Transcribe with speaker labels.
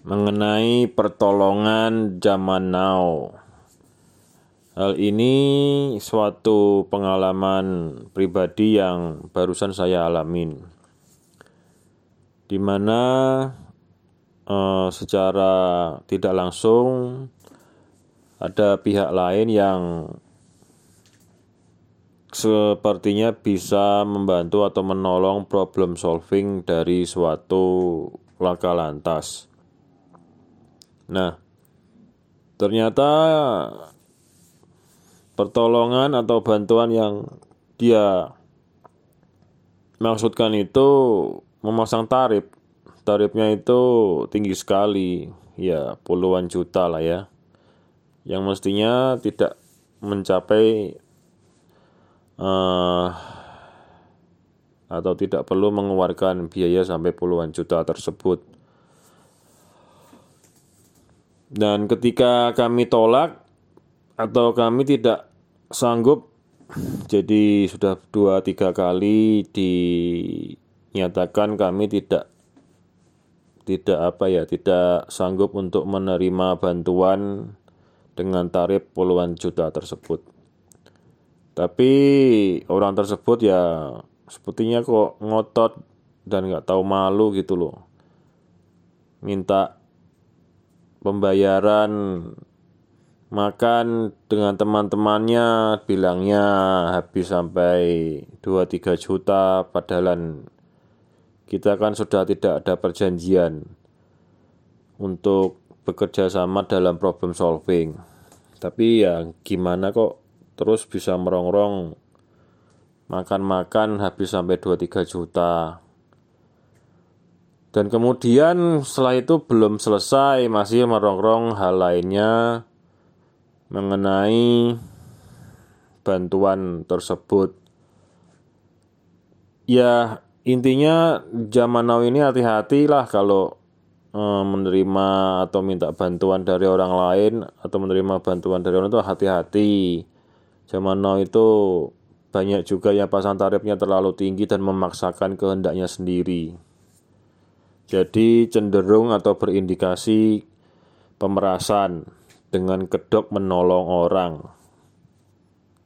Speaker 1: mengenai pertolongan zaman now. Hal ini suatu pengalaman pribadi yang barusan saya alamin, di mana eh, secara tidak langsung ada pihak lain yang sepertinya bisa membantu atau menolong problem solving dari suatu laka lantas. Nah, ternyata pertolongan atau bantuan yang dia maksudkan itu memasang tarif. Tarifnya itu tinggi sekali, ya puluhan juta lah ya. Yang mestinya tidak mencapai uh, atau tidak perlu mengeluarkan biaya sampai puluhan juta tersebut. Dan ketika kami tolak atau kami tidak sanggup, jadi sudah dua tiga kali dinyatakan kami tidak tidak apa ya tidak sanggup untuk menerima bantuan dengan tarif puluhan juta tersebut. Tapi orang tersebut ya sepertinya kok ngotot dan nggak tahu malu gitu loh. Minta pembayaran makan dengan teman-temannya bilangnya habis sampai 2-3 juta padahal kita kan sudah tidak ada perjanjian untuk bekerja sama dalam problem solving. Tapi ya gimana kok terus bisa merongrong makan-makan habis sampai 2-3 juta dan kemudian setelah itu belum selesai masih merongrong hal lainnya mengenai bantuan tersebut. Ya intinya zaman now ini hati-hatilah kalau eh, menerima atau minta bantuan dari orang lain atau menerima bantuan dari orang itu hati-hati. Zaman now itu banyak juga yang pasang tarifnya terlalu tinggi dan memaksakan kehendaknya sendiri. Jadi cenderung atau berindikasi pemerasan dengan kedok menolong orang.